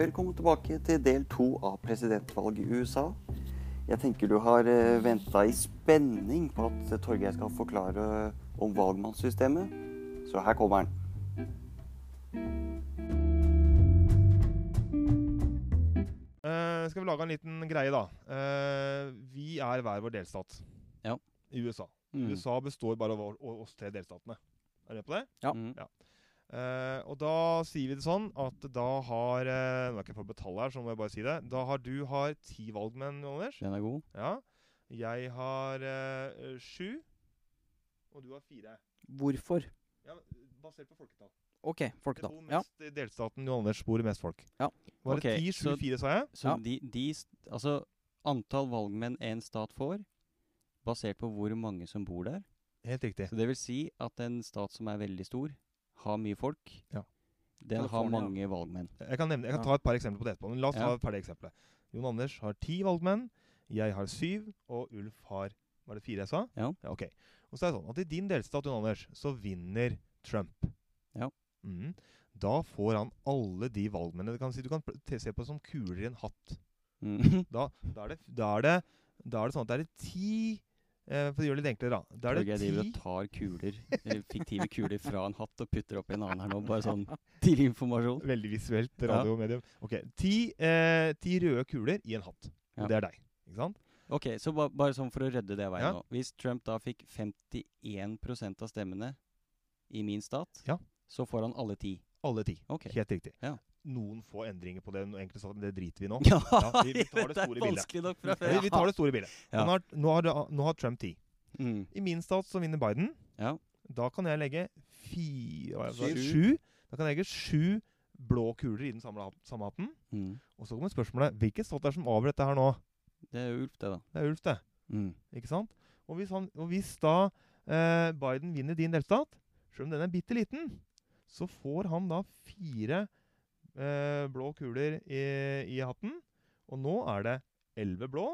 Velkommen tilbake til del to av presidentvalget i USA. Jeg tenker du har venta i spenning på at Torgeir skal forklare om valgmannssystemet, så her kommer han. Uh, skal vi lage en liten greie, da. Uh, vi er hver vår delstat Ja. i USA. Mm. USA består bare av oss tre delstatene. Er du med på det? Ja. Mm. Eh, og da sier vi det sånn at da har uh, Nå er jeg ikke for betall her, så må jeg bare si det. Da har du har ti valgmenn, Anders. Den er god. Ja. Jeg har uh, sju. Og du har fire. Hvorfor? Ja, basert på folketall. OK, Det folketall. Ja. delstaten Jon Anders bor mest folk. Ja. Var det ti, sju, fire, sa jeg? Så Ja. de, de Altså, antall valgmenn en stat får, basert på hvor mange som bor der. Helt riktig. Så det vil si at en stat som er veldig stor, har mye folk, Ja. den har mange valgmenn. Jeg kan, nevne, jeg kan ta et par eksempler på det etterpå. Men la oss ta ferdig et par eksempler. Jon Anders har ti valgmenn. Jeg har syv. Og Ulf har Var det fire jeg sa? Ja. ja ok. Og så er det sånn at i din delstat, Jon Anders, så vinner Trump. Ja. Mm. Da får han alle de valgmennene Du kan, si, du kan se på det som kuler i en hatt. Mm. Da, da, er, det, da, er, det, da er det sånn at det er ti For å gjøre det litt enklere, da. Da er det driver ti og tar kuler, eh, fiktive kuler fra en hatt og putter opp en annen her nå, bare sånn tidlig informasjon. Veldig visuelt Ja. radiomedium. Ok, ti, eh, ti røde kuler i en hatt. Ja. Det er deg. Ikke sant? Ok, så ba, bare sånn for å rydde det veien Ja. nå. Hvis Trump da fikk 51% av stemmene i min stat, Ja. så får han alle ti. Alle ti. Okay. Helt riktig. Noen få endringer på det, enkelte saker, men det driter vi nå. Ja, Ja, vi- vi tar det store bildet. Ja, vi, tar det store bildet. Ja. Nå, har, nå, har, nå har Trump ti. Mm. I min stat så vinner Biden. Ja. Da kan jeg legge fire. Sju. Da kan jeg legge sju blå kuler i den samme, samme hatten. Mm. Og så kommer spørsmålet hvilken stat er det som avgjør dette her nå? Det er Ulf, det, da. Det er Ulf, det. Mm. Ikke sant? Og hvis, han, og hvis da eh, Biden vinner din delstat, selv om den er bitte liten, så får han da fire blå kuler i, i hatten. Og nå er det elleve blå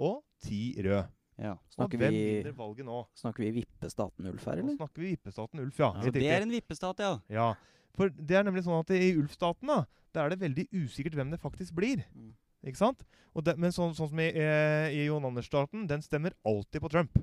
og ti rød. Ja. Snakker hvem vi, vinner valget nå? snakker vi vippestaten Ulf her, Nå snakker vi vippestaten Ulf, ja. Så det er en vippestat, ja. Ja, for det er nemlig sånn at i Ulf-staten da, der er det veldig usikkert hvem det faktisk blir. Mm. Ikke sant? Og det, men sånn, sånn som i, eh, i Jon Anders-staten, den stemmer alltid på Trump.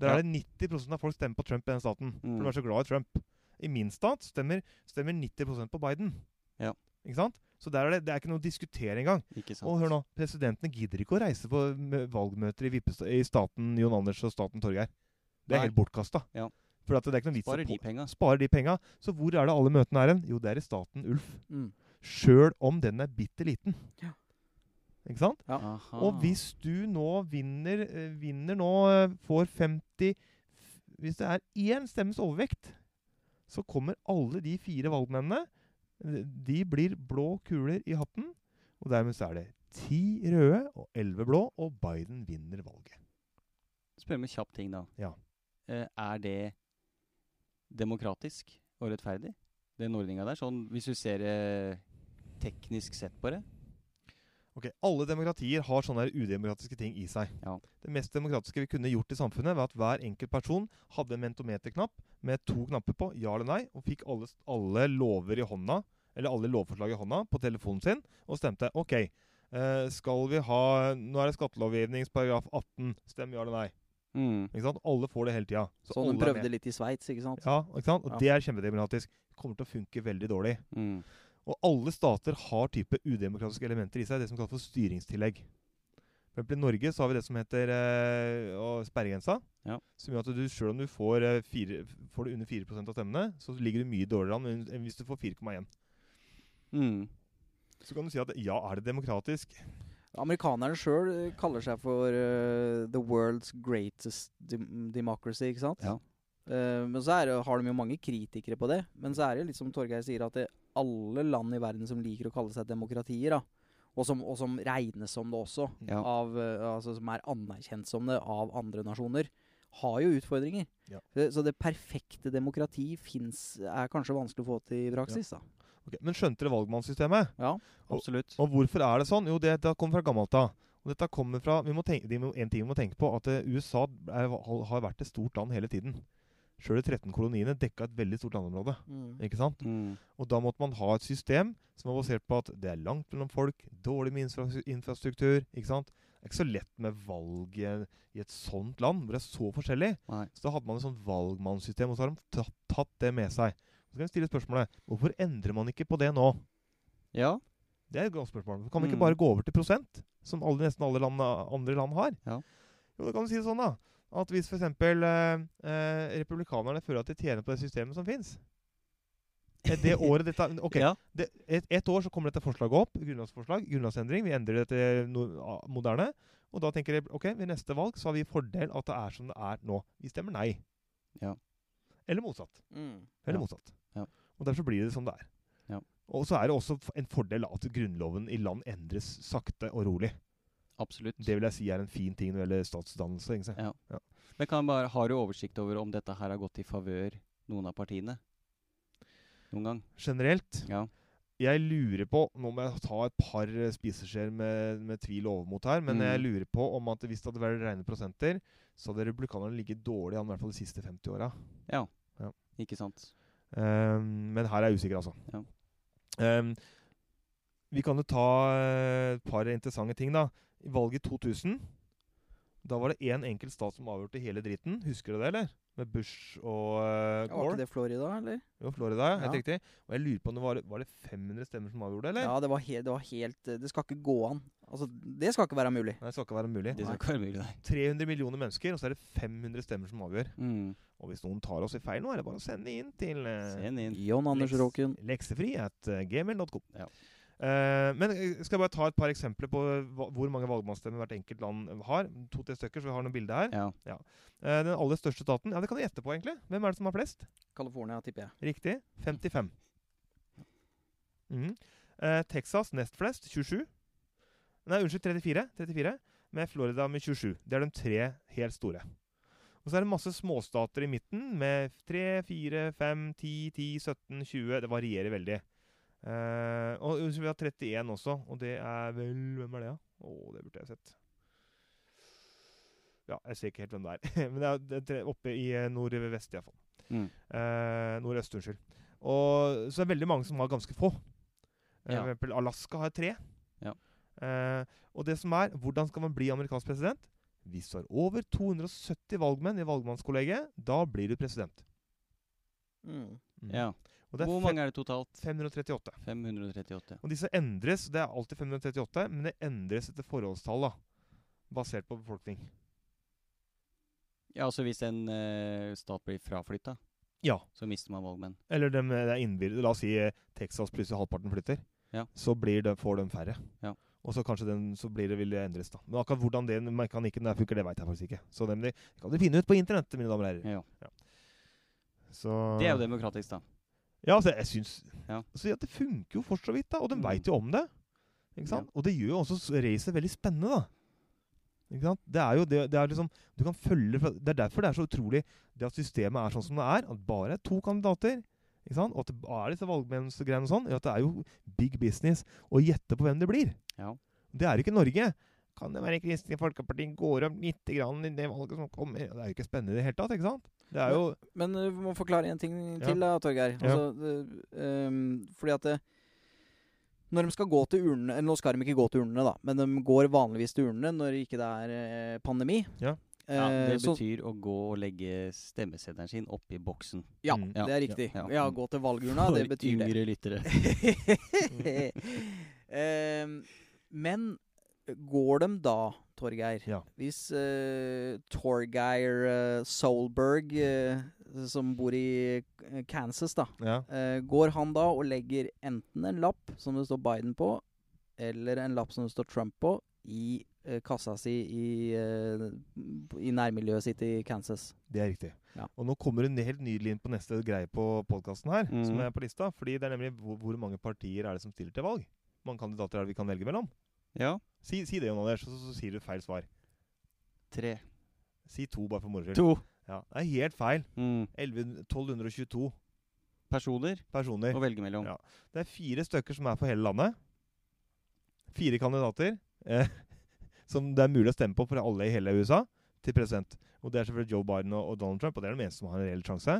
Der Ja. er det 90% av folk stemmer på Trump i den staten. For Mm. de er så glad i Trump. I min stat stemmer, stemmer 90% på Biden. Ja. Ikke sant? Så der er det, det er ikke noe å diskutere engang. Ikke sant. Og hør nå, presidentene gidder ikke å reise på valgmøter i, vippesta- i staten Jon Anders og staten Torgeir. Det er Nei. helt bortkasta. Ja. For at det er ikke noe vits Sparer å de penga. sparer de penga. Så hvor er det alle møtene er hen? Jo, det er i staten Ulf. Mm. Sjøl om den er bitte liten. Ja. Ikke sant? Ja. Og hvis du nå vinner, eh, vinner nå, eh, får 50 Hvis det er én stemmes overvekt, så kommer alle de fire valgmennene De blir blå kuler i hatten. Og dermed så er det ti røde og elleve blå, og Biden vinner valget. Spør om en kjapp ting, da. Ja. Eh, er det demokratisk og rettferdig, den ordninga der? Sånn hvis du ser det teknisk sett på det? Ok, Alle demokratier har sånne udemokratiske ting i seg. Ja. Det mest demokratiske vi kunne gjort i samfunnet, var at hver enkelt person hadde en mentometerknapp med to knapper på, ja eller nei, og fikk alle, alle lover i hånda, eller alle lovforslag i hånda på telefonen sin, og stemte OK. eh, skal vi ha Nå er det skattelovgivningsparagraf 18. Stem ja eller nei. Mm. Ikke sant? Alle får det hele tida. Så Sånn de prøvde litt i Sveits, ikke sant? Ja, ikke sant? Og Ja. det er kjempedemokratisk. Kommer til å funke veldig dårlig. Mm. Og alle stater har type udemokratiske elementer i seg, det som kalles for styringstillegg. For eksempel I Norge så har vi det som heter øh, sperregrensa. Ja. Som gjør at du, selv om du får, øh, fire, får du under 4 av stemmene, så ligger du mye dårligere an enn hvis du får 4,1. Mm. Så kan du si at ja, er det demokratisk? Amerikanerne sjøl kaller seg for uh, the world's greatest democracy, ikke sant? Ja. Uh, men så er det, har de jo mange kritikere på det. Men så er det litt som Torgeir sier, at det alle land i verden som liker å kalle seg demokratier, da. Og som, og som regnes som det også, Ja. av, eh, altså som er anerkjent som det av andre nasjoner, har jo utfordringer. Ja. Så, det perfekte demokrati finnes, er kanskje vanskelig å få til i praksis, da. Okay, Men skjønte dere valgmannssystemet? Ja. Absolutt. Og hvorfor er det sånn? Jo, det, det kommer fra gammelt av. Og dette kommer fra, vi må tenke, En ting vi må tenke på, at eh, USA er, har vært et stort land hele tiden. Sjøl de 13 koloniene dekka et veldig stort landområde. Mm. ikke sant? Mm. Og da måtte man ha et system som var basert på at det er langt mellom folk, dårlig med infra infrastruktur. ikke sant? Det er ikke så lett med valg i, i et sånt land, hvor det er så forskjellig. Nei. Så da hadde man et sånt valgmannssystem, og så har de tatt, tatt det med seg. Så kan vi stille spørsmålet hvorfor endrer man ikke på det nå? Ja. Det er et godt spørsmål. Kan vi ikke Mm. bare gå over til prosent, som alle, nesten alle land, andre land har? Ja. Jo, da kan du si det sånn, da. At hvis f.eks. Eh, eh, republikanerne føler at de tjener på det systemet som fins Det året dette Ok, Ja. det, et, et år så kommer dette forslaget opp. Grunnlovsforslag, grunnlovsendring. Vi endrer det til noe moderne. Og da tenker jeg ok, ved neste valg så har vi fordel at det er som det er nå. Vi stemmer nei. Ja. Eller motsatt. Mm. Eller Ja. motsatt. Ja. Og derfor blir det som det er. Ja. Og så er det også en fordel at grunnloven i land endres sakte og rolig. Absolutt. Det vil jeg si er en fin ting når det gjelder statsdannelse. egentlig. Ja. Men kan bare, har du oversikt over om dette her har gått i favør noen av partiene? Noen gang? Generelt Ja. Jeg lurer på Nå må jeg ta et par eh, spiseskjeer med, med tvil og overmot her, men Mm. jeg lurer på om at hvis det hadde vært rene prosenter, så hadde republikanerne ligget dårlig an i hvert fall de siste 50 åra. Ja. Ja. Ikke sant? Um, men her er jeg usikker, altså. Ja. Um, vi kan jo ta eh, et par interessante ting, da. I valget 2000 da var det én enkelt stat som avgjorde hele dritten. Husker du det, eller? Med Bush og uh, Var ikke det Florida, eller? Jo, Florida, ja. Helt riktig. Og jeg lurer på om det var, var det 500 stemmer som avgjorde det, eller? Ja, det var, he det var helt eh, Det skal ikke gå an. Altså, det skal ikke være mulig. Nei, det skal ikke være mulig. Det skal ikke være mulig, nei. 300 millioner mennesker, og så er det 500 stemmer som avgjør. Mm. Og hvis noen tar oss i feil nå, er det bare å sende inn til uh, Send inn. John Anders Leks- Råken. leksefri at uh, gmail.com. Ja. Eh, men jeg skal jeg bare ta et par eksempler på hvor mange valgmannsstemmer hvert enkelt land har? To-tre stykker, så vi har noen bilder her. Ja. Eh, den aller største staten Ja, det kan du gjette på, egentlig. Hvem er det som har flest? California, tipper jeg. Riktig. 55. Mm. Eh, Texas nest flest, 27. Nei, unnskyld, 34. 34. Med Florida med 27. Det er de tre helt store. Og så er det masse småstater i midten med 3, 4, 5, 10, 10, 17, 20. Det varierer veldig. Eh, og vi har 31 også, og det er vel Hvem er det, da? Å, det burde jeg sett. Ja, jeg ser ikke helt hvem det er. Men det er, tre- oppe i eh, nordvest, iallfall. Mm. Uh, nordøst, unnskyld. Og så er det veldig mange som har ganske få. Ja. For eksempel Alaska har tre. Ja. Uh, og det som er, hvordan skal man bli amerikansk president? Hvis du har over 270 valgmenn i valgmannskollegiet, da blir du president. Mm. Mm. ja. Hvor mange er det totalt? 538. 538. Og disse endres, det er alltid 538, men det endres etter forholdstall, da. Basert på befolkning. Ja, altså hvis en eh, stat blir fraflytta, Ja. så mister man valgmenn. Eller de, det er innbyrde. La oss si eh, Texas plutselig halvparten flytter. Ja. Så blir det, får de færre. Ja. Og så kanskje den, så blir det, vil det endres, da. Men akkurat hvordan den mekanikken der funker, det veit jeg faktisk ikke. Så det, de, kan dere finne ut på internett, mine damer og herrer. Ja. Så Det er jo demokratisk, da. Ja, altså, jeg syns Ja. Så ja, Det funker jo for så vidt, da. Og de Mm. veit jo om det. Ikke sant? Og det gjør jo også racet veldig spennende, da. Ikke sant? Det er jo det, det er liksom Du kan følge fra- Det er derfor det er så utrolig det at systemet er sånn som det er. At bare er to kandidater. Ikke sant? Og at det er disse valgmennsgreiene og sånn. ja, At det er jo big business å gjette på hvem det blir. Ja. Det er ikke Norge. Kan det være Kristelig Folkeparti går om lite grann i det valget som kommer? Det er jo ikke spennende i det hele tatt, ikke sant? Det er jo Men men vi må forklare en ting Ja. til, da, Torgeir. Altså, um, fordi at det, når de skal gå til urnene eller Nå skal de ikke gå til urnene, da, men de går vanligvis til urnene når ikke det er eh, pandemi. Ja. Ja, det Eh, så- betyr å gå og legge stemmeseddelen sin oppi boksen. Ja, Mm. det er riktig. Ja. Ja, gå til valgurna, det betyr det. yngre lyttere. um, men går de da, Torgeir Ja. Hvis uh, Torgeir uh, Solberg, uh, som bor i Kansas, da Ja. Går han da og legger enten en lapp som det står Biden på, eller en lapp som det står Trump på, i kassa si i, i nærmiljøet sitt i Kansas? Det er riktig. Ja. Og nå kommer hun helt nydelig inn på neste greie på podkasten her, som Mhm. er på lista. Fordi det er nemlig hvor, hvor mange partier er det som stiller til valg? Mange kandidater er det vi kan velge mellom? Ja. Si, si det, Jon Anders, så, så, sier du feil svar. Tre. Si to, bare for moro skyld. To. Ja, det er helt feil. Mm. 11, 1222 Personer personer. å velge mellom. Ja. Det er fire stykker som er for hele landet. Fire kandidater eh, som det er mulig å stemme på for alle i hele USA. til president. Og Det er selvfølgelig Joe Biden og, og Donald Trump, og det er de eneste som har en reell sjanse.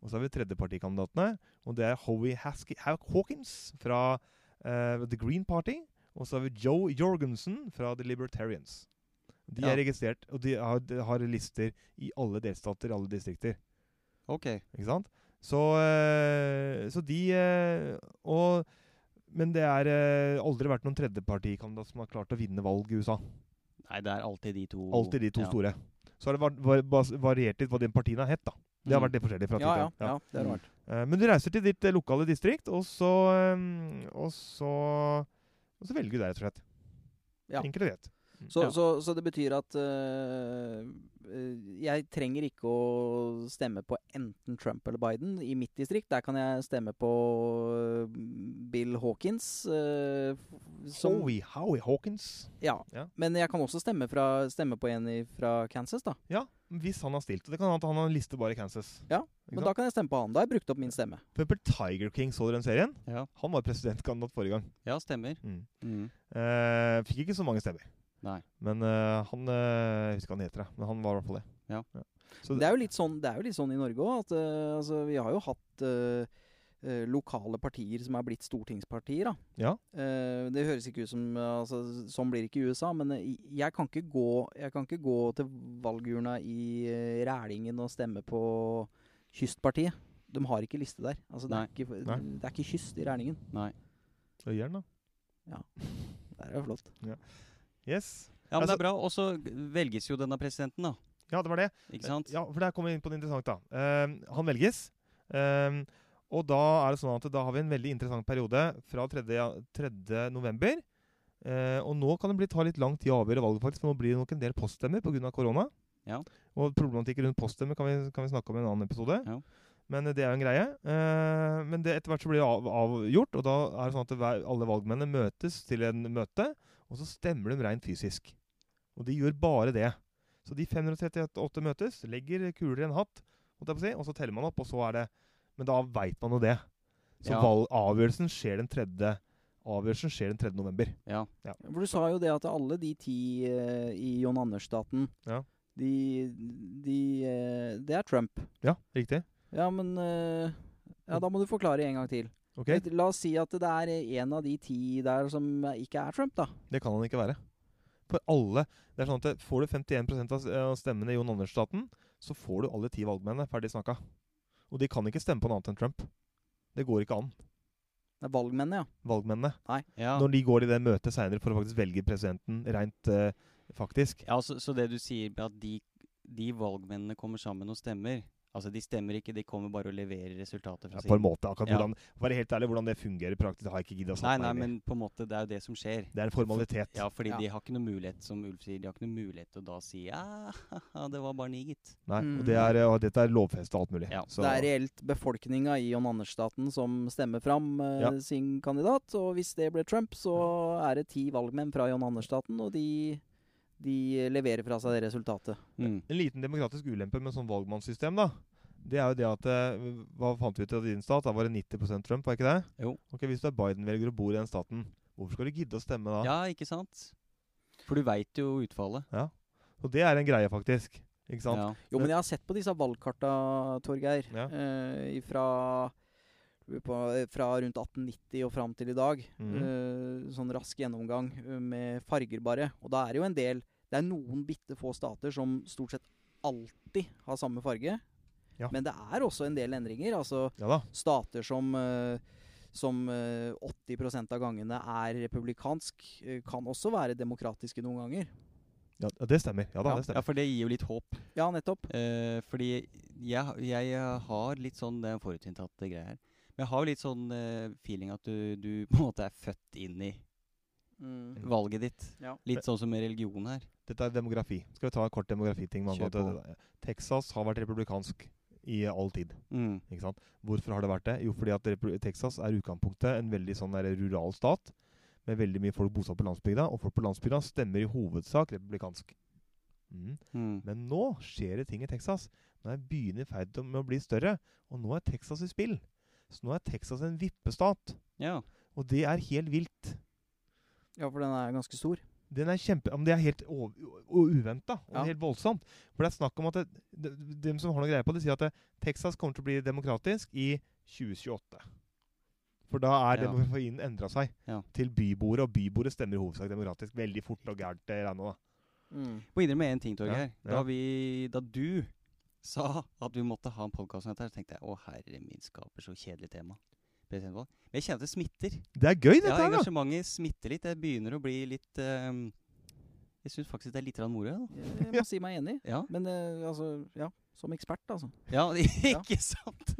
Og så har vi tredjepartikandidatene, og det er Howie Haski- Hawkins fra uh, The Green Party. Og så har vi Joe Jorgensen fra The Libertarians. De Ja. er registrert, og de har, de har lister i alle delstater, alle distrikter. Ok. Ikke sant? Så, eh, så de eh, og, Men det er eh, aldri vært noen tredjepartikandidat som har klart å vinne valg i USA. Nei, det er alltid de to. Alltid de to ja. store. Så har det var, var, var, variert litt hva de partiene har hett. da. Det har Mm. vært det forskjellige. fra Ja, ja, ja, det har vært. Men du reiser til ditt lokale distrikt, og så, og så, og så velger du det, rett og slett. Ja. Enkelt og greit. Så, Ja. så, så det betyr at øh, jeg trenger ikke å stemme på enten Trump eller Biden. I mitt distrikt der kan jeg stemme på øh, Bill Hawkins. Uh, som, Howie, Howie Hawkins. ja. Ja. Men jeg kan også stemme, fra, stemme på en i- fra Kansas, da. Ja, hvis han har stilt. Det kan hende han har en liste bare i Kansas. Ja, Men da kan jeg stemme på han. Da har jeg brukt opp min stemme. For Tiger King, så dere den serien? Ja. Han var presidentkandidat forrige gang. ja, stemmer. Mm. Mm. Uh, fikk ikke så mange stemmer. Nei. Men uh, han eh, Jeg husker han heter, det, men han var i hvert fall det. Ja. Så Det er jo litt sånn, det er jo litt sånn i Norge òg. At øh, altså, vi har jo hatt lokale partier som er blitt stortingspartier. da. Ja. Eh, det høres ikke ut som altså, Sånn blir det ikke i USA, men eh, jeg kan ikke gå, jeg kan ikke gå til valgurna i eh, Rælingen og stemme på Kystpartiet. De har ikke liste der. Altså, det, er ikke, det er ikke kyst i Rælingen. Nei. Øyeren, da. Der er jo flott. Yes. Ja, men Altså- det er bra. Og så velges jo denne presidenten, da. Ja, det var det. Ikke sant? Ja, for der kommer vi inn på det interessante. da. Eh, han velges. eh, og da er det sånn at da har vi en veldig interessant periode fra 3. ja- 3. november. Eh, og nå kan det bli, ta litt lang tid å avgjøre valget, faktisk, for nå blir det nok en del poststemmer pga. korona. Ja. Og problematikk rundt poststemmer kan vi, kan vi snakke om i en annen episode. Ja. Men eh, det er jo en greie. Men det etter hvert så blir det av, avgjort, og da er det sånn at alle valgmennene møtes til en møte, og så stemmer de rent fysisk. Og de gjør bare det. Så de 538 møtes, legger kuler i en hatt, måtte jeg på si, og så teller man opp, og så er det Men da veit man jo det. Så Ja. valg, avgjørelsen skjer den 3. Avgjørelsen skjer den 3. november. Ja. For du sa jo det at alle de ti uh, i John Anders-staten, Ja. de, de uh, Det er Trump. Ja, riktig. Ja, men uh, Ja, da må du forklare en gang til. Ok, Et- La oss si at det er en av de ti der som ikke er Trump, da. Det kan han ikke være. For alle det er sånn at Får du 51 av av stemmene i Jon Anders-staten, så får du alle ti valgmennene. Ferdig snakka. Og de kan ikke stemme på noe annet enn Trump. Det går ikke an. Det er valgmennene, ja. Valgmennene. Ja. Når de går i det møtet seinere for å faktisk velge presidenten rent uh, faktisk. Ja, så, så det du sier at de, de valgmennene kommer sammen og stemmer Altså, de stemmer ikke, de kommer bare og leverer resultater fra Ja, på en måte. Akkurat Ja. hvordan, være helt ærlig, hvordan det fungerer praktisk, har jeg ikke giddet å Nei, snakke nei, meg inn i. men på en måte, det er jo det som skjer. Det er en formalitet. Ja, fordi Ja. de har ikke noe mulighet, som Ulf sier, de har ikke noe mulighet til å da si ja, det var bare ni, gitt. Nei, Mm. og, det er, og dette er lovfestet alt mulig. Ja. Så, Det er reelt befolkninga i John Anders-staten som stemmer fram eh, Ja. sin kandidat. Og hvis det ble Trump, så er det ti valgmenn fra John Anders-staten, og de, de leverer fra seg det resultatet. Mm. En liten demokratisk ulempe med sånn valgmannssystem, da, det er jo det at eh, Hva fant vi ut av din stat? Da var det 90% Trump, var ikke det? Jo. Ok, Hvis du er Biden-velger og bor i den staten, hvorfor skal du gidde å stemme da? Ja, ikke sant? For du veit jo utfallet. Ja. Og det er en greie, faktisk. Ikke sant? Ja. Jo, men jeg har sett på disse valgkarta, Torgeir, Ja. eh, fra, på, fra rundt 1890 og fram til i dag. Mm. Uh, sånn rask gjennomgang eh, med farger, bare. Og da er det jo en del Det er noen bitte få stater som stort sett alltid har samme farge. Ja. Men det er også en del endringer. Altså Ja da. stater som uh, som eh, 80% av gangene er republikansk, kan også være demokratiske noen ganger. Ja, det stemmer. Ja da, Ja. det ja, for det gir jo litt håp. Ja, nettopp. Eh, fordi jeg, jeg har litt sånn Det er Men jeg har jo litt sånn eh, feeling at du, du på en måte er født inn i Mm. valget ditt. Ja. Litt sånn som med religion her. Dette er demografi. Skal vi ta en kort demografiting? med Kjør angående? Texas har vært republikansk i all tid. Mm. Ikke sant? Hvorfor har det vært det? Jo, fordi at Repu- Texas er i utgangspunktet en veldig sånn der rural stat. Med veldig mye folk bosatt på landsbygda. Og folk på landsbygda stemmer i hovedsak republikansk. Mm. Mm. Men nå skjer det ting i Texas. Nå er byene i ferd med å bli større. Og nå er Texas i spill. Så nå er Texas en vippestat. Ja. Og det er helt vilt. ja, for den er ganske stor. Den er kjempe, men det er helt uventa og Ja. helt voldsomt. For det er snakk om at det, de, de som har noe greie på det, sier at det, Texas kommer til å bli demokratisk i 2028. For da er Ja. demografien endra seg Ja. til byboere, og byboere stemmer i hovedsak demokratisk. Veldig fort og gærent regna, da. Mm. Må innrømme én ting, Torgeir. Ja, ja. Da, vi, da du sa at vi måtte ha en podkast om dette, så tenkte jeg å herre min skaper, så kjedelig tema. Men jeg kjenner at det smitter. Det er gøy, dette Ja, her, da! engasjementet smitter litt. Det begynner å bli litt ehm, Jeg syns faktisk det er litt moro. Jeg må si meg enig. Ja. Men uh, altså, ja. Som ekspert, altså. ja, ikke sant?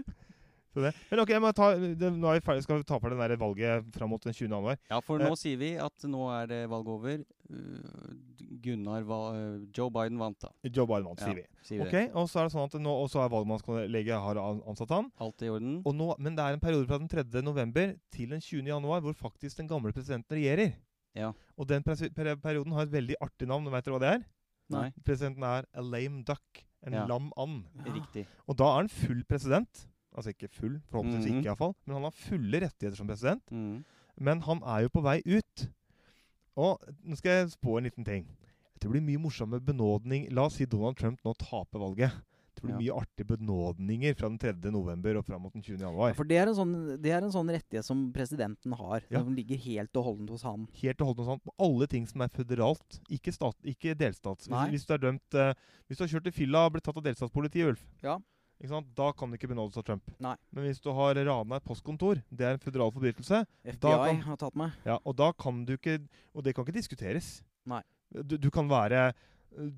Men ok, ta, det, nå er vi ferdig, skal vi ta for det der valget fram mot den 20. januar. Ja, for Eh. nå sier vi at nå er det valg over. Uh, Gunnar va uh, Joe Biden vant, da. Joe Biden vant, Ja, sier vi. sier Ok, det. Og så er det sånn at nå, og så er valgmannskollegiet har ansatt han. Alt i orden. Og nå, men det er en periode fra den 3. november til den 20. januar hvor faktisk den gamle presidenten regjerer. Ja. Og den perioden har et veldig artig navn. Vet dere hva det er? Nei. Presidenten er a lame duck. En Ja. lam and. Riktig. Og da er han full president. Altså ikke full, forhåpentligvis Mhm. ikke iallfall. Men han har fulle rettigheter som president. Mm. Men han er jo på vei ut. Og nå skal jeg spå en liten ting. Det blir mye morsomme benådning. La oss si Donald Trump nå taper valget. Det blir mye artige benådninger fra den 3. november og fram mot den 20. januar. Ja, for det er, en sånn, det er en sånn rettighet som presidenten har. Ja. Som ligger helt og holdent hos han. Helt og holdent sånn på alle ting som er føderalt, ikke, stat, ikke delstats. Hvis, hvis du er dømt uh, Hvis du har kjørt i fylla og blitt tatt av delstatspolitiet, Ulf, Ja. Ikke sant? da kan du ikke benådes av Trump. Nei. Men hvis du har rana et postkontor, det er en føderal forbrytelse, FBI kan- har tatt meg. ja, og da kan du ikke Og det kan ikke diskuteres. Nei. Du, du kan være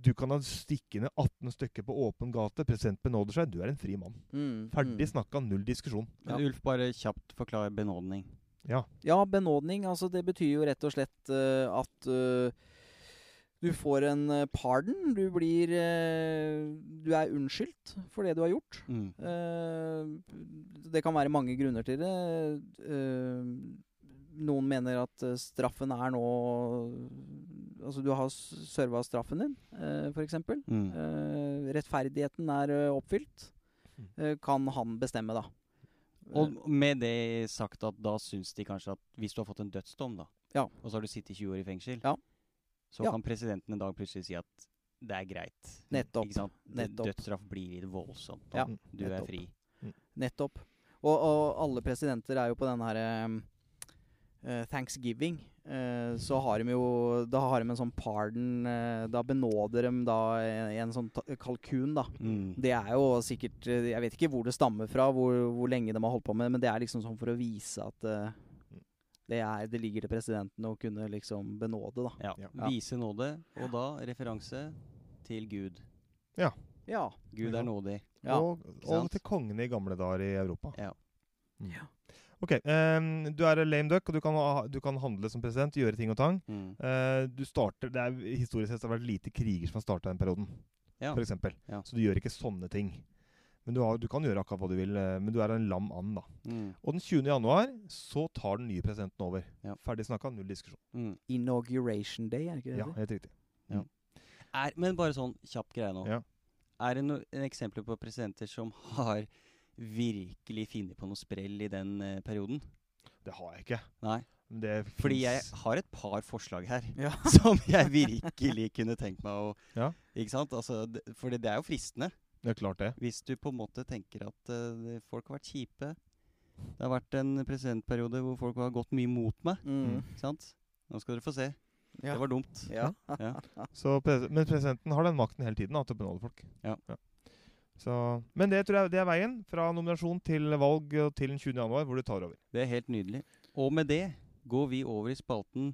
Du kan ha stikkende 18 stykker på åpen gate, president benåder seg, du er en fri mann. Mm, Ferdig mm. snakka, null diskusjon. Men Ja. Ulf, bare kjapt forklar benådning. Ja. Ja, benådning. Altså, det betyr jo rett og slett uh, at eh, du får en eh, pardon. Du blir eh, Du er unnskyldt for det du har gjort. Mm. Eh, det kan være mange grunner til det. Noen mener at straffen er nå Altså, du har serva straffen din, f.eks. Mm. Rettferdigheten er oppfylt. Mm. Kan han bestemme, da. Og med det sagt at da syns de kanskje at hvis du har fått en dødsdom, da, Ja. og så har du sittet 20 år i fengsel, Ja. Så Ja. kan presidenten en dag plutselig si at det er greit. Nettopp. Nettopp. Dødsstraff blir litt voldsomt. Ja, du er nettopp. fri. Nettopp. Og, og alle presidenter er jo på den her uh, Thanksgiving. Uh, så har de jo Da har de en sånn pardon uh, Da benåder de da en, en sånn kalkun, da. Mm. Det er jo sikkert eh, Jeg vet ikke hvor det stammer fra, hvor, hvor lenge de har holdt på med det, men det er liksom sånn for å vise at eh, det, er, det ligger til presidenten å kunne liksom benåde, da. Ja. Ja. Vise nåde, og da referanse til Gud. Ja. ja. Gud er nådig. Ja. Og, og til kongene i gamle dager i Europa. Ja. Mm. Ja. Ok, um, du er lame duck, og du kan, ha, du kan handle som president, gjøre ting og tang. Mm. Uh, du starter, det er Historisk sett har det vært lite kriger som har starta den perioden, Ja. for eksempel. Ja. Så du gjør ikke sånne ting. Men du, har, du kan gjøre akkurat hva du vil, eh, men du er en lam and, da. Mm. Og den 20. januar så tar den nye presidenten over. Ja. Ferdig snakka, null diskusjon. Mm. Inauguration day, er det ikke det? Ja, helt riktig. Er, men bare sånn kjapp greie nå. Ja. Er det noen eksempler på presidenter som har virkelig funnet på noe sprell i den eh, perioden? Det har jeg ikke. Nei. Det Fordi jeg har et par forslag her Ja. som jeg virkelig kunne tenkt meg å Ja. Ikke sant? Altså, det, fordi det er jo fristende. Det er klart det. Hvis du på en måte tenker at uh, folk har vært kjipe. Det har vært en presidentperiode hvor folk har gått mye mot meg. Mm. Ikke sant? Nå skal dere få se. Ja. Det var dumt. Ja. Ja. Så pres men presidenten har den makten hele tiden da, til å benåde folk. Ja. Så, men det tror jeg det er veien. Fra nominasjon til valg til den 20. januar, hvor du tar over. Det er helt nydelig. Og med det går vi over i spalten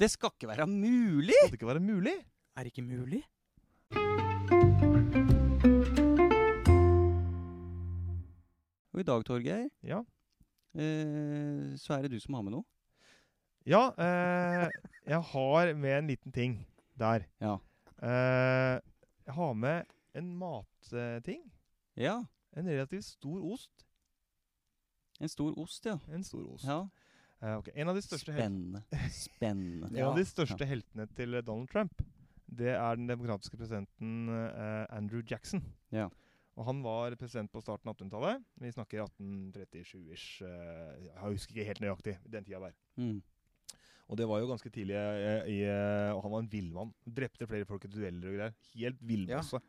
Det skal ikke være mulig! Skal det ikke være mulig? Er det ikke mulig? Og i dag, Torgeir, Ja. eh, så er det du som har med noe. Ja, eh, jeg har med en liten ting der. Ja. Eh, jeg har med en matting. Ja. En relativt stor ost. En stor ost, ja. En stor ost. ja. Eh, ok, En av de største, Spennende. Spennende. en av de Ja. største heltene til Donald Trump, det er den demokratiske presidenten eh, Andrew Jackson. Ja. Og han var president på starten av 1800-tallet. Vi snakker 1837-ish. eh, jeg husker ikke helt nøyaktig den tida der. Mm. Og det var jo ganske tidlig i, i eh, Og han var en villmann. Drepte flere folk i dueller og greier. Helt villmasse.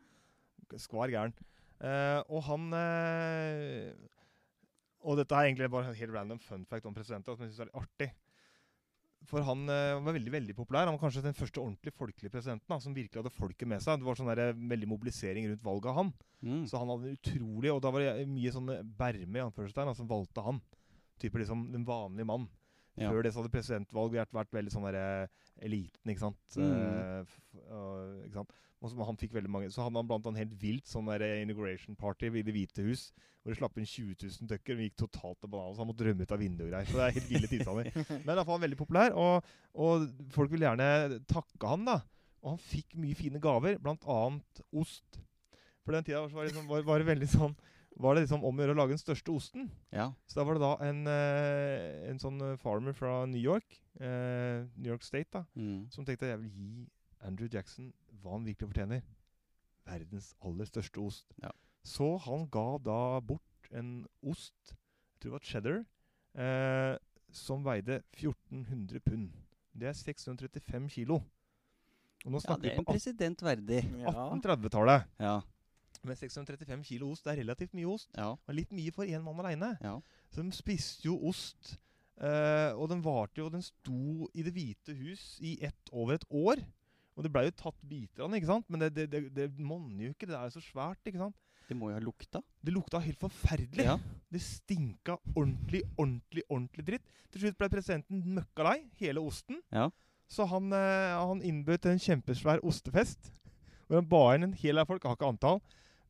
Skvar gæren. Eh, og han eh, Og dette er egentlig bare en helt random fun fact om presidenten, som jeg syns er litt artig. For han uh, var veldig veldig populær. Han var kanskje den første ordentlig folkelige presidenten da, som virkelig hadde folket med seg. Det var sånn der, eh, veldig mobilisering rundt valget av han. Mm. Så han hadde utrolig Og da var det mye sånne berme i anførselstegn som valgte han. Type liksom den vanlige mann. Ja. Før det så hadde presidentvalg vært, vært veldig sånn derre eliten, ikke sant. Mm. Uh, og, ikke sant? Han fikk veldig mange Så hadde han blant annet helt vilt sånn der inauguration party i Det hvite hus, hvor det slapp inn 20 000 døkker, Og gikk totalt til banan, så han måtte rømme ut av vinduet og greier. Så det er helt ville tilstander. Men i hvert fall veldig populær, og, og folk vil gjerne takke han, da. Og han fikk mye fine gaver, blant annet ost. For den tida var det, liksom, var, var det veldig sånn Var det liksom om å gjøre å lage den største osten. ja. Så da var det da en, eh, en sånn eh, farmer fra New York, eh, New York State, da, Mm. som tenkte at jeg vil gi Andrew Jackson hva han virkelig fortjener. Verdens aller største ost. Ja. Så han ga da bort en ost, jeg tror det var cheddar, eh, som veide 1400 pund. Det er 635 kilo. Og nå ja, det er en president verdig. 1830-tallet. Ja. Men 635 kilo ost det er relativt mye ost. Ja. Og litt mye for én mann aleine. ja. Så de spiste jo ost. Uh, og den varte jo Den sto i Det hvite hus i ett over et år. Og det blei jo tatt biter av den, ikke sant? Men det, det, det, det monner jo ikke. Det er jo så svært, ikke sant? Det må jo ha lukta. Det lukta helt forferdelig. Ja. Det stinka ordentlig, ordentlig, ordentlig dritt. Til slutt ble presidenten møkka lei, hele osten. Ja. Så han, uh, han innbød til en kjempesvær ostefest. Hvor han ba inn en hel haug folk, jeg har ikke antall,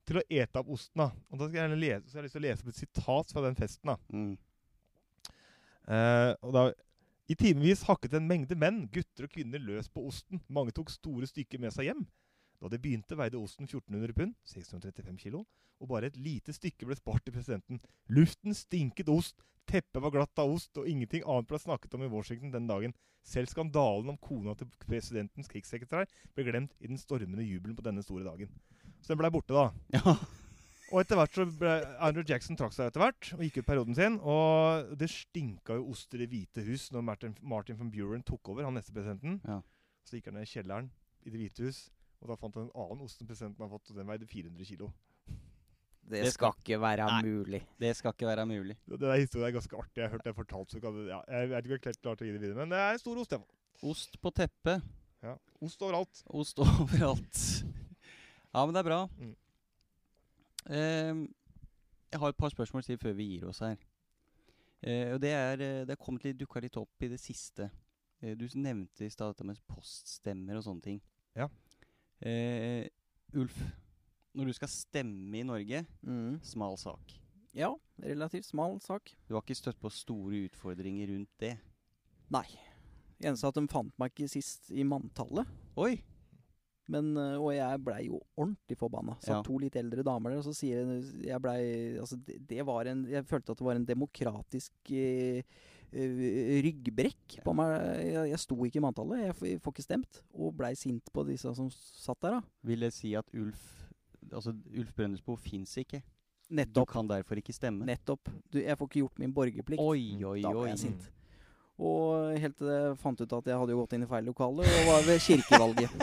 til å ete opp osten. da. Og da skal jeg, gjerne lese, så jeg har lyst til å lese et sitat fra den festen. da. Mm. Eh, og da, I timevis hakket en mengde menn, gutter og kvinner, løs på osten. Mange tok store stykker med seg hjem. Da det begynte, veide osten 1400 pund, 635 kilo, og bare et lite stykke ble spart til presidenten. Luften stinket ost, teppet var glatt av ost, og ingenting annet ble snakket om i Washington den dagen. Selv skandalen om kona til presidentens krigssekretær ble glemt i den stormende jubelen på denne store dagen. Så den blei borte, da. Ja. Og etter hvert så ble Andrew Jackson trakk seg etter hvert og gikk ut perioden sin. Og det stinka jo ost i Det hvite hus når Martin, Martin von Buren tok over, han neste presidenten. Ja. Så gikk han ned i kjelleren i Det hvite hus, og da fant han en annen ost som presidenten har fått, og den veide 400 kilo. Det Det skal ikke være Nei. mulig. Det skal ikke være mulig. Der historien er ganske artig. Jeg har hørt det fortalt. Så kan det, ja, jeg vet ikke om jeg klart å gi det videre, men det er en stor ost. Jeg. Ost på teppet. Ja. Ost overalt. Ost overalt. Ja, men det er bra. Mm. Ehm, jeg har et par spørsmål til før vi gir oss her. Eh, og det er eh, Det er kommet litt, dukka litt opp i det siste. Eh, du nevnte i stad dette med poststemmer og sånne ting. Ja. Eh, Ulf, når du skal stemme i Norge, Mm. smal sak. Ja, relativt smal sak. Du har ikke støtt på store utfordringer rundt det? Nei. Eneste at de fant meg ikke sist i manntallet. Oi! Men, øh, og jeg blei jo ordentlig forbanna. Satt Ja. to litt eldre damer der, og så sier jeg, jeg blei Altså, det, det var en Jeg følte at det var en demokratisk eh, eh, ryggbrekk på meg. Jeg, jeg sto ikke i manntallet. Jeg, jeg får ikke stemt. Og blei sint på disse som satt der, da. Vil det si at Ulf Altså, Ulf Brøndesbo fins ikke? Du kan derfor ikke stemme? Nettopp. Du, jeg får ikke gjort min borgerplikt. Oi, oi, oi. Da ble jeg sint. Og helt til jeg fant ut at jeg hadde jo gått inn i feil lokale, og var ved kirkevalget.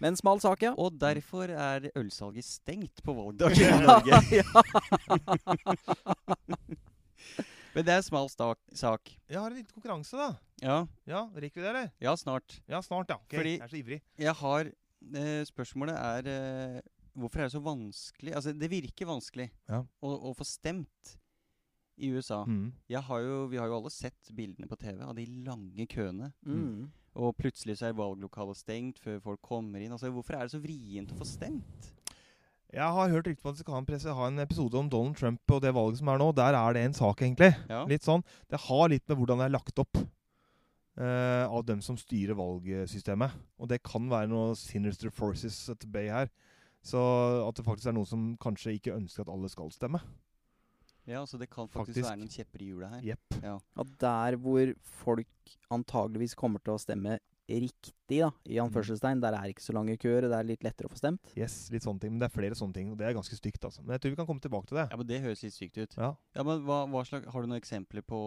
Men smal sak, ja. Og derfor er ølsalget stengt på valgdagen i Norge. Men det er smal stak, sak. Jeg har en liten konkurranse, da. Ja, Ja, Rekker vi det, eller? ja, snart. Ja, snart, ja. Okay. Fordi- Jeg er så ivrig. Jeg har eh, Spørsmålet er eh, Hvorfor er det så vanskelig Altså, det virker vanskelig Ja. å, å få stemt i USA. Mm. Jeg har jo, vi har jo alle sett bildene på TV av de lange køene. Mm. Og plutselig så er valglokalet stengt før folk kommer inn. Altså, Hvorfor er det så vrient å få stemt? Jeg har hørt rykter på at vi skal ha en, presse, ha en episode om Donald Trump og det valget som er nå. Der er det en sak, egentlig. Ja. Litt sånn. Det har litt med hvordan det er lagt opp uh, av dem som styrer valgsystemet. Og det kan være noe sinister forces at bay her. Så at det faktisk er noen som kanskje ikke ønsker at alle skal stemme. Ja, så det kan faktisk, Faktisk. være noen kjepper i hjulet her. Yep. Ja. At der hvor folk antageligvis kommer til å stemme riktig, da, i anførselstegn, der er ikke så lange køer, det er litt lettere å få stemt. Yes, litt sånne ting. Men det er flere sånne ting, og det er ganske stygt. altså. Men jeg tror vi kan komme tilbake til det. ja, men det høres litt sykt ut. Ja. Ja, men hva, hva slags, Har du noen eksempler på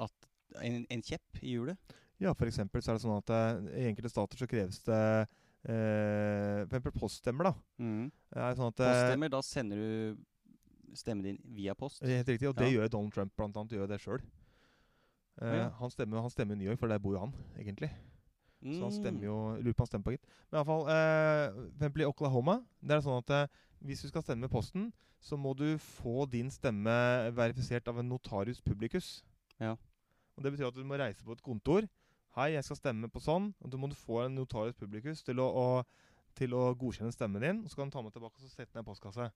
at en, en kjepp i hjulet? Ja, eksempel så er det sånn at uh, i enkelte stater så kreves det uh, for eksempel poststemmer, da. Mm. Det er sånn at eh, Poststemmer, da sender du stemmen din via post. Helt riktig, og det Ja. gjør Donald Trump blant annet. Gjør det sjøl. Ja. han, stemmer, han stemmer i New York, for der bor jo han, egentlig. Så han stemmer Mm. jo Lurer på han stemmer på, gitt. Men iallfall uh, i Oklahoma Det er sånn at uh, hvis du skal stemme med posten, så må du få din stemme verifisert av en notarius publicus. Ja. Og Det betyr at du må reise på et kontor. Hei, jeg skal stemme på sånn. Og da må du få en notarius publicus til å, å, til å godkjenne stemmen din. Og så kan du ta med tilbake og sette den i postkasse.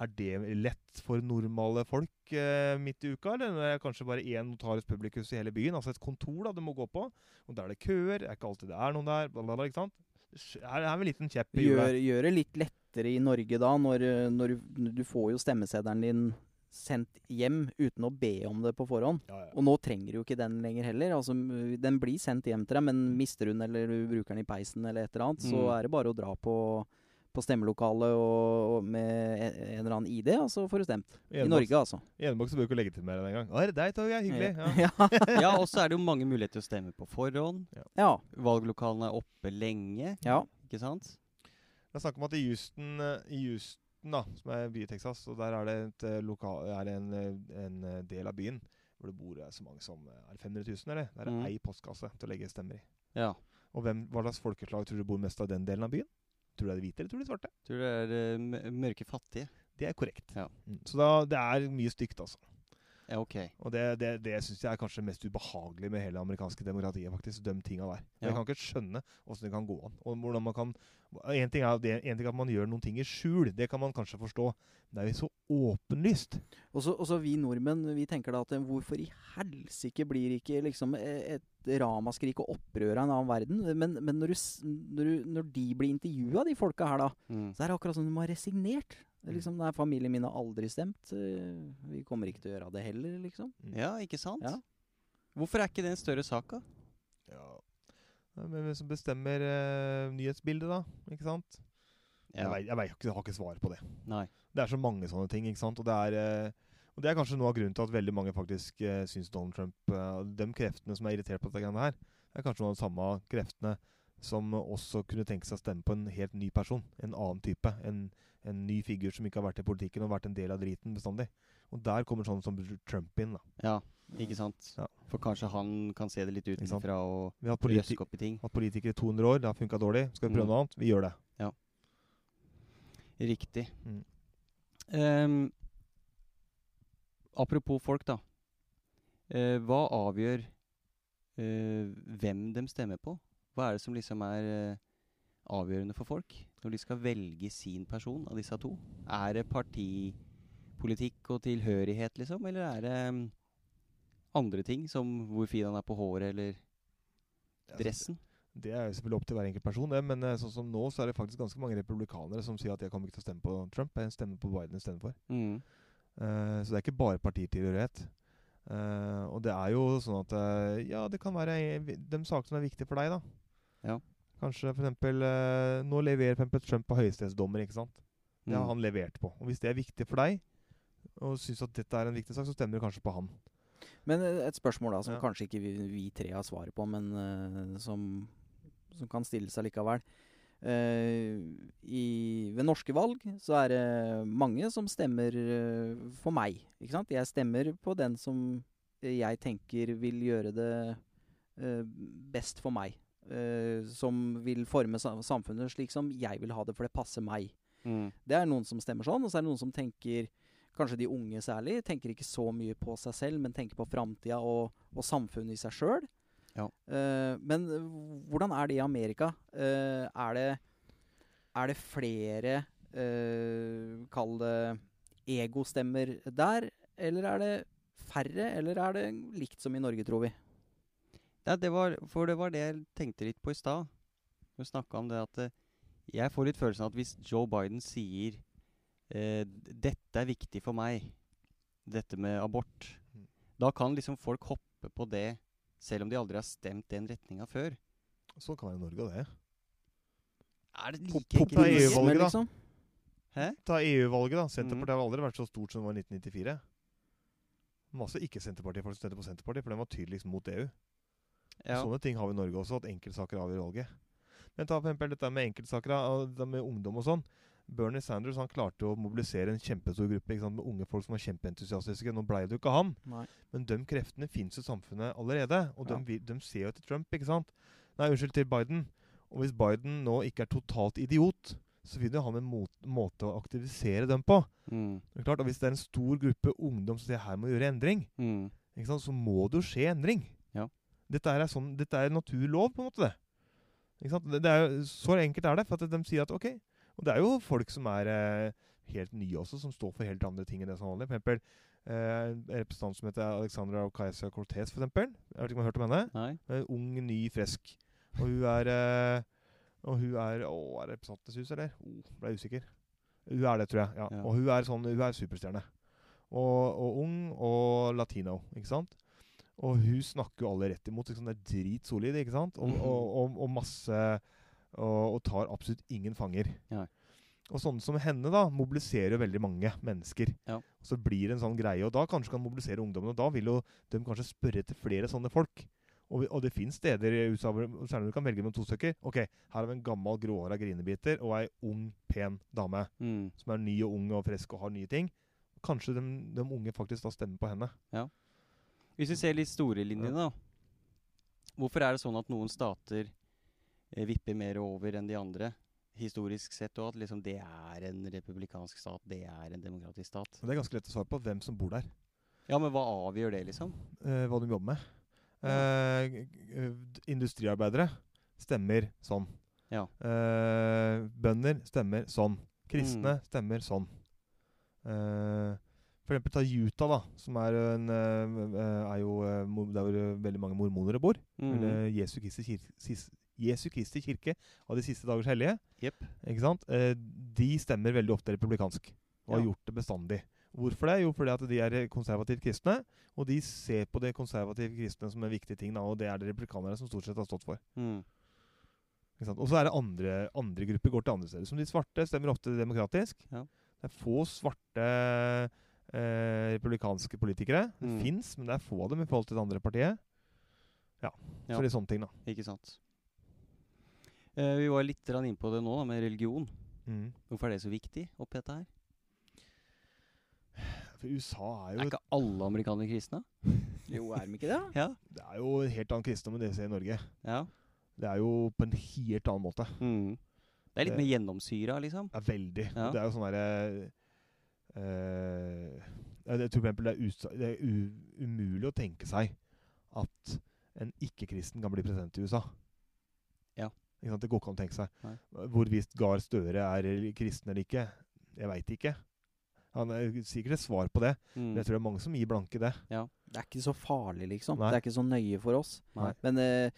Er det lett for normale folk eh, midt i uka? Eller er det kanskje bare én notarius publicus i hele byen? Altså et kontor da du må gå på. Og der er det køer. Det er ikke alltid det er noen der. Bla, bla, bla, ikke sant? Det er, er en liten kjepp i Gjør, hjulet. gjør det litt lettere i Norge da, når, når du, får jo stemmeseddelen din sendt hjem uten å be om det på forhånd. Ja, ja. Og nå trenger du jo ikke den lenger heller. Altså, den blir sendt hjem til deg, men mister den eller du bruker den i peisen eller et eller annet, så Mm. er det bare å dra på, på stemmelokalet og, og med en, en eller annen ID, og så får du stemt. I Enebakk- Norge, altså. I Enebakk så bør du ikke legitimere deg engang. Å, er det deg, Torgeir? Hyggelig. Ja. Ja. Ja, og så er det jo mange muligheter til å stemme på forhånd. ja. Valglokalene er oppe lenge, ja. ikke sant? Det er snakk om at i Houston, eh, i Houston da, som er by i Texas, og der er det et, eh, lokal, er det en, eh, en del av byen hvor det bor så mange som Er 500 000, eller? Der er Mm. ei postkasse til å legge stemmer i. Ja. Og hvem, hva slags folkeslag tror du bor mest av den delen av byen? Tror du det er de hvite, eller tror du de svarte? Tror det er eh, mørke fattige. Det er korrekt. Ja. Mm. Så da, det er mye stygt, altså. Ja, ok. Og det, det, det syns jeg er kanskje mest ubehagelig med hele det amerikanske demokratiet. faktisk, De tinga der. Ja. Jeg kan ikke skjønne åssen det kan gå an. Og hvordan man kan En ting er, det, en ting er at man gjør noen ting i skjul, det kan man kanskje forstå. Det er jo så åpenlyst. Og så og så vi nordmenn vi tenker da at eh, hvorfor i helsike blir ikke liksom eh, et ramaskrik og opprør av en annen verden? Men, men når, du, når, du, når de blir intervjua, de folka her, da, Mm. så er det akkurat som de har resignert. Det er liksom, Nei, familien min har aldri stemt. eh, Vi kommer ikke til å gjøre det heller, liksom. Ja, ikke sant? Ja. Hvorfor er ikke det en større sak, da? Ja. Ja, Men hvem som bestemmer uh, nyhetsbildet, da? Ikke sant? Jeg, vet, jeg, vet, jeg har ikke svar på det. Nei. Det er så mange sånne ting. ikke sant? Og det er, eh, og det er kanskje noe av grunnen til at veldig mange faktisk uh, syns Donald Trump uh, De kreftene som er irritert på dette greiene her, er kanskje noen av de samme kreftene som også kunne tenke seg å stemme på en helt ny person. En annen type. En, en ny figur som ikke har vært i politikken og vært en del av driten bestandig. Og der kommer sånn som Trump inn. da. Ja, ikke sant? Ja. For kanskje han kan se det litt utenfra og har røske opp i ting. Vi hatt politikere i 200 år, det har funka dårlig. Skal vi prøve Mm. noe annet? Vi gjør det. Riktig. Mm. Ehm, apropos folk, da. Uh, hva avgjør uh, hvem de stemmer på? Hva er det som liksom er uh, avgjørende for folk når de skal velge sin person av disse to? Er det partipolitikk og tilhørighet, liksom? Eller er det um, andre ting, som hvor fin han er på håret, eller Altså, dressen? Det er jo selvfølgelig opp til hver enkelt person, det. Men eh, sånn som nå, så er det faktisk ganske mange republikanere som sier at jeg kommer ikke til å stemme på Trump. Jeg stemmer på Biden istedenfor. Mm. Uh, så det er ikke bare partitilhørighet. Uh, og det er jo sånn at uh, Ja, det kan være eh, de sakene som er viktige for deg, da. Ja. Kanskje eksempel eh, Nå leverer for Trump på høyesterettsdommer, ikke sant. Det har Mm. han levert på. Og hvis det er viktig for deg, og syns at dette er en viktig sak, så stemmer du kanskje på han. Men eh, et spørsmål da, som Ja. kanskje ikke vi, vi tre har svaret på, men eh, som, som kan stilles allikevel. Uh, i, ved norske valg så er det mange som stemmer uh, for meg. Ikke sant? Jeg stemmer på den som jeg tenker vil gjøre det uh, best for meg. Eh, som vil forme samfunnet slik som jeg vil ha det, for det passer meg. Mm. Det er noen som stemmer sånn, og så er det noen som tenker Kanskje de unge særlig. Tenker ikke så mye på seg selv, men tenker på framtida og, og samfunnet i seg sjøl. Ja. men eh, hvordan er det i Amerika? Uh, er, det, er det flere uh, Kall det egostemmer der? Eller er det færre? Eller er det likt som i Norge, tror vi? Ja, det var, for det var det jeg tenkte litt på i stad. Du snakka om det at jeg får litt følelsen av at hvis Joe Biden sier eh, 'Dette er viktig for meg', dette med abort, Mm. da kan liksom folk hoppe på det selv om de aldri har stemt den retninga før. Sånn kan være i Norge, og det. Er det like Populisme, liksom? Hæ? Ta EU-valget, da. Senterpartiet Senterpartiet har aldri vært så stort som det var i 1994. Masse ikke-Senterpartifolk stemte på Senterpartiet, for den var tydeligst mot EU. Ja. Sånne ting har vi i Norge også, at enkeltsaker avgjør valget. Men ta for eksempel dette med enkeltsaker, det med ungdom og sånn. Bernie Sanders han klarte å mobilisere en kjempestor gruppe sant, med unge folk som var kjempeentusiastiske. Nå blei det jo ikke han, Nei. men de kreftene fins i samfunnet allerede. Og Ja. de, ser jo til Trump, ikke sant? Nei, unnskyld, til Biden. Og hvis Biden nå ikke er totalt idiot, så vil jo han en mot, måte å aktivisere dem på. Mm. Det er klart, og Hvis det er en stor gruppe ungdom som sier her må gjøre endring, Mm. ikke sant, så må det jo skje endring. Ja. Dette er, sånn, dette er naturlov, på en måte. det. Ikke sant? Det, det er jo, så enkelt er det. for at De sier at ok Og det er jo folk som er eh, helt nye også, som står for helt andre ting enn det som er vanlig. For eksempel eh, en representant som heter Alexandra Ocasio-Cortez, for eksempel. Jeg vet ikke om du har hørt om henne? Nei. Eh, ung, ny, frisk. Og hun er eh, Og hun er Å, er det Representantenes hus, eller? Oh, ble jeg usikker. Hun er det, tror jeg. ja. Ja. Og hun er sånn Hun er superstjerne. Og, og ung og latino, ikke sant? Og hun snakker jo alle rett imot. Liksom. Det er dritsolid, ikke sant? Og, Mhm. og, og, og masse og, og tar absolutt ingen fanger. Ja. Og sånne som henne da, mobiliserer jo veldig mange mennesker. Ja. Og så blir det en sånn greie, og da kanskje kan mobilisere ungdommen. Og da vil jo de kanskje spørre etter flere sånne folk. Og, og det finnes steder i USA hvor du kan velge mellom to stykker. Ok, her har vi en gammel, gråhåra grinebiter og ei ung, pen dame. Mm. Som er ny og ung og frisk og har nye ting. Kanskje de, de unge faktisk da stemmer på henne. Hvis vi ser litt store linjene, da. Hvorfor er det sånn at noen stater vipper mer over enn de andre? Historisk sett, og at liksom det er en republikansk stat, det er en demokratisk stat. Og det er ganske lett å svare på hvem som bor der. Ja, men hva avgjør det, liksom? eh, hva de jobber med. Eh, d- industriarbeidere stemmer sånn. Ja. Eh, bønder stemmer sånn. Kristne Mm. stemmer sånn. Eh, for eksempel ta Utah, da, som er, en, eh, eh, er jo eh, der hvor eh, veldig mange mormoner bor. Mm. Eller Jesu Kristi, sis, Jesu Kristi kirke av de siste dagers hellige. yep. Ikke sant? Eh, de stemmer veldig ofte republikansk, og har gjort det bestandig. Hvorfor det? Jo, fordi at de er konservativt kristne, og de ser på det konservative kristne som en viktig ting, da, og det er det republikanere som stort sett har stått for. Mm. Og så er det andre, andre grupper går til andre steder. Som de svarte stemmer ofte demokratisk. Ja. Det er få svarte eh, republikanske politikere. Det Mm. fins, men det er få av dem i forhold til det andre partiet. Ja, Ja. så litt sånne ting, da. Ikke sant. Eh, vi var litt inne på det nå, da, med religion. Mm. Hvorfor er det så viktig oppi dette her? For USA er jo Er ikke alle amerikanere kristne? Jo, er de ikke det? Ja. det er jo en helt annen kristendom enn det vi ser i Norge. ja. Det er jo på en helt annen måte. Mm. Det er litt Det- mer gjennomsyra, liksom. Er veldig. Ja. Det er jo sånn derre uh, jeg jeg tror for eksempel det er, usa, det er u, umulig å tenke seg at en ikke-kristen kan bli president i USA. Ja. Ikke sant? Det går ikke an å tenke seg. Nei. Hvorvidt Gahr Støre er kristen eller ikke, jeg veit ikke. Han er sikkert et svar på det, Mm. men jeg tror det er mange som gir blanke det. Ja. Det er ikke så farlig, liksom. Nei. Det er ikke så nøye for oss. Nei. Men eh,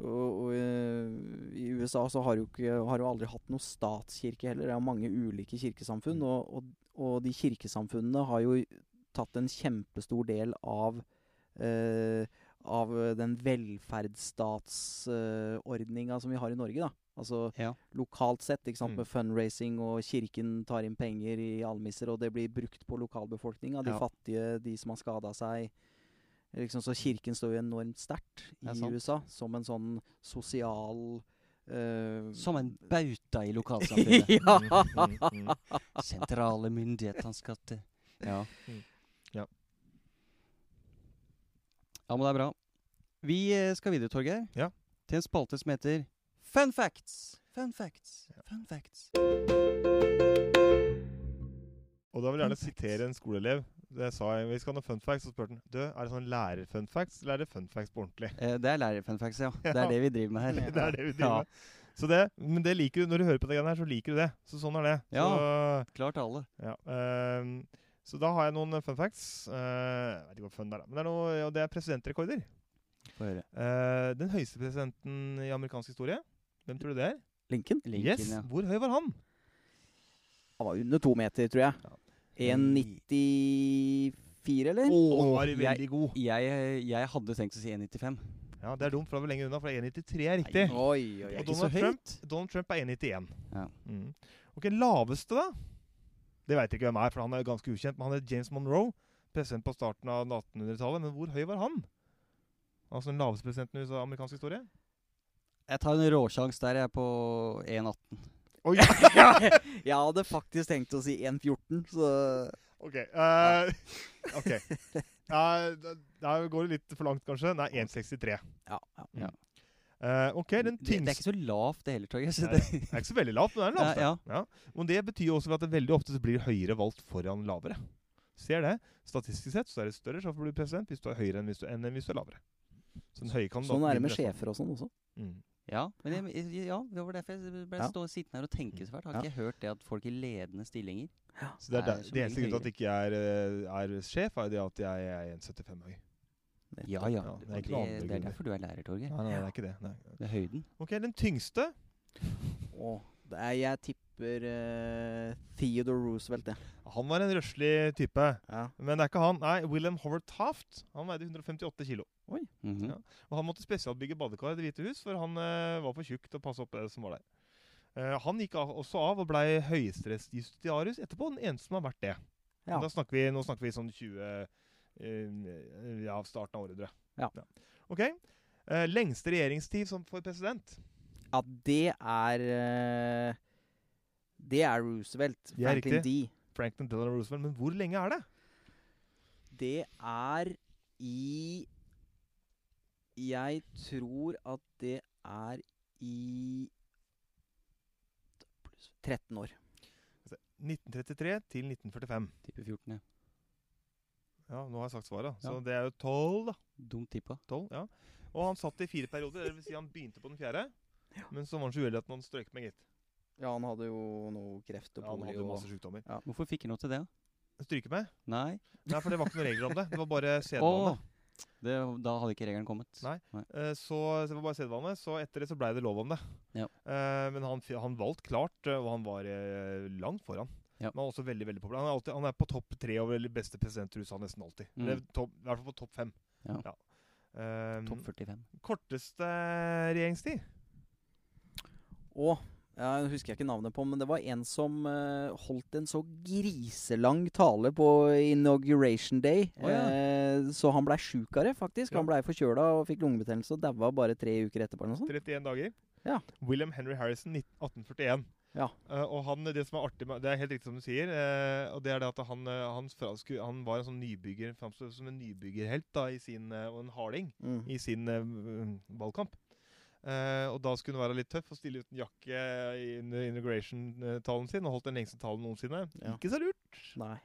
og, og, eh, i USA så har jo ikke har jo aldri hatt noe statskirke heller. Det er mange ulike kirkesamfunn. Mm. Og, og, og de kirkesamfunnene har jo tatt en kjempestor del av eh, av den velferdsstatsordninga som vi har i Norge, da. Altså Ja. lokalt sett, ikke sant, Mm. med fundraising, og kirken tar inn penger i almisser, og det blir brukt på lokalbefolkninga. De Ja. fattige, de som har skada seg. Liksom, så kirken står jo enormt sterkt er i. USA som en sånn sosial Uh, Som en bauta i lokalsamfunnet. ja! Mm, mm, mm. Sentrale myndigheter skal til Ja. Mm. Ja. Ja, men det er bra. Vi eh, skal videre, Torgeir. Ja. Til en spalte som heter Fun facts. Fun facts. Ja. Fun facts. Og da vil jeg gjerne sitere en skoleelev. Det sa jeg, Vi skal ha noen fun facts, så spurte han Du, er det sånn lærer-fun facts, eller er det fun facts på ordentlig? Eh, det er lærer-fun facts, ja. Det er det vi driver med her. det er det vi driver Ja. med. Så det, men det liker du, når du hører på det greiene her, så liker du det. Så sånn er det. Så, Klart alle. ja, ehm, så da har jeg noen fun facts. Uh, jeg vet ikke hva fun er. Men det er, noe, og det er presidentrekorder. Få høre. Eh, den høyeste presidenten i amerikansk historie, hvem tror du det er? Lincoln? Lincoln, yes, ja. Hvor høy var han? Han var under to meter, tror jeg. Ja. 1,94, eller? Å, oh, var veldig god. Jeg, jeg hadde tenkt å si 1,95. Ja, Det er dumt, for han var lenger unna, for 1,93 er riktig. Oi, oi, oi. er Og ikke så Donald Trump. Donald Trump er 1,91. Ja. Mm. Ok, laveste da? Det vet jeg ikke hvem er, for han er ganske ukjent. Men han het James Monroe. president på starten av 1800-tallet, men hvor høy var han? Altså den laveste presidenten i amerikansk historie? Jeg tar en råsjans der, jeg, er på 1,18. Oi! Jeg hadde faktisk tenkt å si 1,14, så ok. eh, ok. Uh, da, da går det litt for langt, kanskje. Nei, 1,63. ja. ja. Ja. Eh, ok, den Det, det er ikke så lavt, det heller, Torgeir. så det- Det er ikke så veldig lavt, men det er lavt. Ja, Ja, Men det betyr jo også at det veldig ofte så blir høyere valgt foran lavere. Ser det. Statistisk sett så er det større sjanse for å bli president hvis du er høyere enn hvis du, enn hvis du er lavere. Så den høye Sånn er det med sjefer og sånn også. Mm. Ja, men jeg, ja, det var derfor jeg ble Ja. stå, sittende her og tenke så fælt. Har Ja. ikke hørt det at folk i ledende stillinger Så det er, Er der, som det eneste grunnen til at ikke jeg er, eh, er sjef, er det at jeg er 1,75 høy. Ja, ja. Ja, det er det, det er derfor du er lærer, Torgeir. Nei, nei, det er ikke det. Nei. Det er høyden. Ok, den tyngste det er, jeg tipper uh, Theodore Roosevelt, jeg. Han var en røslig type. Ja. Men det er ikke han. Nei, William Howard Taft. Han veide 158 kilo. Mhm. Ja. Og han måtte spesialbygge badekar i Det hvite hus, for han uh, var for tjukk til å passe opp det som var der. Uh, han gikk av, også av og blei høyesterettsjustitiarius etterpå. Den eneste som har vært det. Ja. Da snakker vi, nå snakker vi sånn 20 eh, Ja, starten av århundret. Ja. Ok. Eh, lengste regjeringstid som for president? ja, det er eh, Det er Roosevelt. Det er Franklin riktig. D. Franklin Delano Roosevelt. Men hvor lenge er det? Det er i Jeg tror at det er i 13 år. 1933 til 1945. Type 14, ja. Ja, nå har jeg sagt svaret. Ja. Så det er jo 12, da. Dumt tippa. 12, ja. Og han satt i fire perioder. Det vil si han begynte på den fjerde. Men så var han så uheldig at han strøyk med, gitt. Ja, han hadde jo noe kreft og Ja, han hadde jo masse sykdommer. Hvorfor fikk han noe til det? da? Stryke med? Nei. Nei, for det var ikke noen regler om det. Det var bare sedvane. det, da hadde ikke regelen kommet. Nei. Eh, Så, så det var bare sedvane. Så etter det så blei det lov om det. Ja. Eh, men han, han valgte klart, eh, og han var langt foran. Ja. Men han er også veldig veldig populær. Han er, alltid, han er på topp tre over de beste presidenter i USA nesten alltid. Mm. Eller topp- I hvert fall på topp fem. Ja. Eh, Topp 45. korteste regjeringstid? Å jeg husker jeg ikke navnet på, men det var en som uh, holdt en så griselang tale på inauguration day. Oh, ja. uh, så han blei sjuk av det, faktisk. Ja. Han blei forkjøla og fikk lungebetennelse og daua bare tre uker etterpå. eller noe sånt. 31 dager. Ja. William Henry Harrison, 1841. Ja. Uh, og han, det som er artig med, Det er helt riktig som du sier. Uh, og det er det at han, eh, han, fransku, han var en sånn nybygger Framstod som en nybyggerhelt da, i sin, uh, og en harding Mm. i sin valgkamp. Og da skulle han være litt tøff og stille uten jakke i under inauguration-talen sin. Og holdt den lengste talen noensinne. Ja. Ikke så lurt. Nei.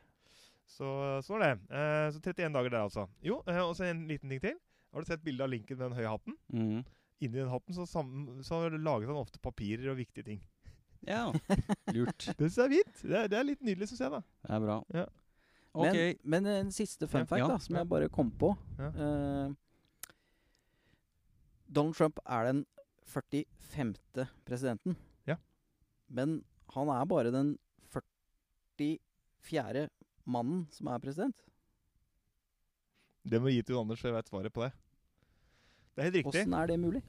Så sånn er det. Så 31 dager der, altså. Jo, og så en liten ting til. Har du sett bildet av Lincoln med den høye hatten? Mm. Inni den hatten så, sam så laget han ofte papirer og viktige ting. Ja, lurt. Det syns jeg er fint. Det er, det er litt nydelig, syns jeg. da. Det er bra. Ja. Okay. Men, men en siste fun Ja, fact ja, da, som ja. jeg bare kom på. Ja. Eh, Donald Trump er den 45. presidenten. Ja. Men han er bare den 44. mannen som er president. Det må gi til Anders, så jeg veit svaret på det. Det er helt riktig. Åssen er det mulig?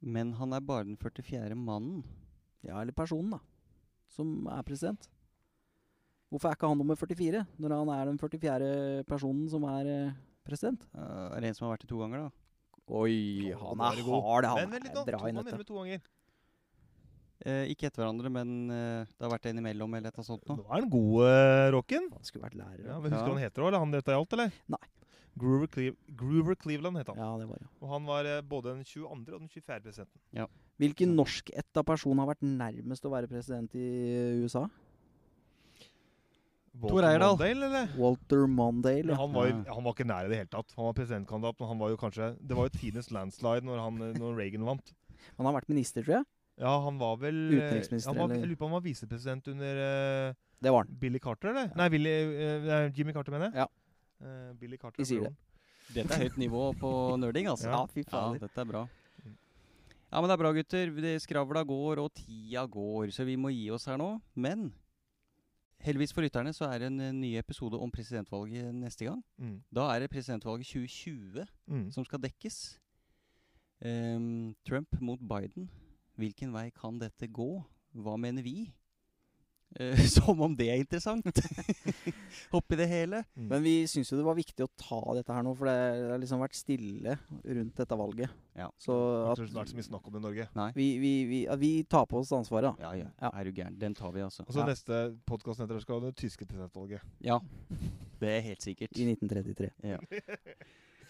Men han er bare den 44. mannen. Ja, eller personen, da. Som er president. Hvorfor er ikke han nummer 44, når han er den 44. personen som er eh, president? Uh, er det en som har vært det to ganger, da? Oi, han er hard, han Men er bra To, i ganger? Eh, ikke etter hverandre, men eh, det har vært en imellom eller et eller annet sånt noe. nå. er han god, uh, Rocken. Han skulle vært lærer. Ja, Ja, men Husker du Ja. hva han heter òg, eller han dette gjaldt, eller? Nei. Groover, Cleve Groover Cleveland het han. ja det var ja. Og han var eh, både den 22. og den 24. presidenten. Hvilken norskætta person har vært nærmest å være president i USA? Tor Eirdal. Mondale, eller? Walter Mondale. Ja. han var, jo, han var ikke nær i det hele tatt. Han var presidentkandidat, men han var jo kanskje Det var jo tidenes landslide når, han, når Reagan vant. Han har vært minister, tror jeg. Ja, han var vel eh, Utenriksminister, han var, eller? Jeg lurer på om han var visepresident under uh, Det var han. Billy Carter, eller? Nei, Billy, uh, Jimmy Carter, mener jeg. Ja. Uh, Billy Carter. Vi sier det. Dette er høyt nivå på nerding, altså. Ja. Ja, fy Ja, dette er bra. Ja, men det er bra, gutter. Skravla går, og tida går, så vi må gi oss her nå. Men heldigvis for lytterne så er det en eh, ny episode om presidentvalget neste gang. Mm. Da er det presidentvalget 2020 Mm. som skal dekkes. Um, Trump mot Biden. Hvilken vei kan dette gå? Hva mener vi? Eh, som om det er interessant oppi det hele. Mm. Men vi syns jo det var viktig å ta dette her nå, for det det har liksom vært stille rundt dette valget. Ja. Så Det har ikke vært så mye snakk om det i Norge. Nei. vi, vi, vi, at vi tar på oss ansvaret, da. Ja, ja. Ja. Er du gæren. Den tar vi, altså. Og så Ja. neste podkast etter skal det tyske presidentvalget. Ja. Det er helt sikkert. I 1933. Ja,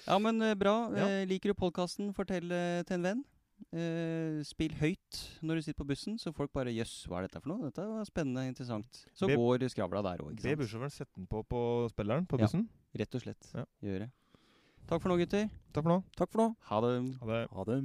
ja men eh, bra. Ja. Eh, liker du podkasten, fortell til en venn. Eh, spill høyt når du sitter på bussen, så folk bare Jøss, hva er dette for noe? Dette var spennende interessant. Så Be- går skravla der òg, Be ikke sant. bussjåføren sette den på på spilleren på Ja. bussen. Rett og slett. Ja. Gjøre. det. Takk for nå, gutter. Takk for nå. Takk for nå. Ha det. Ha det. Ha det.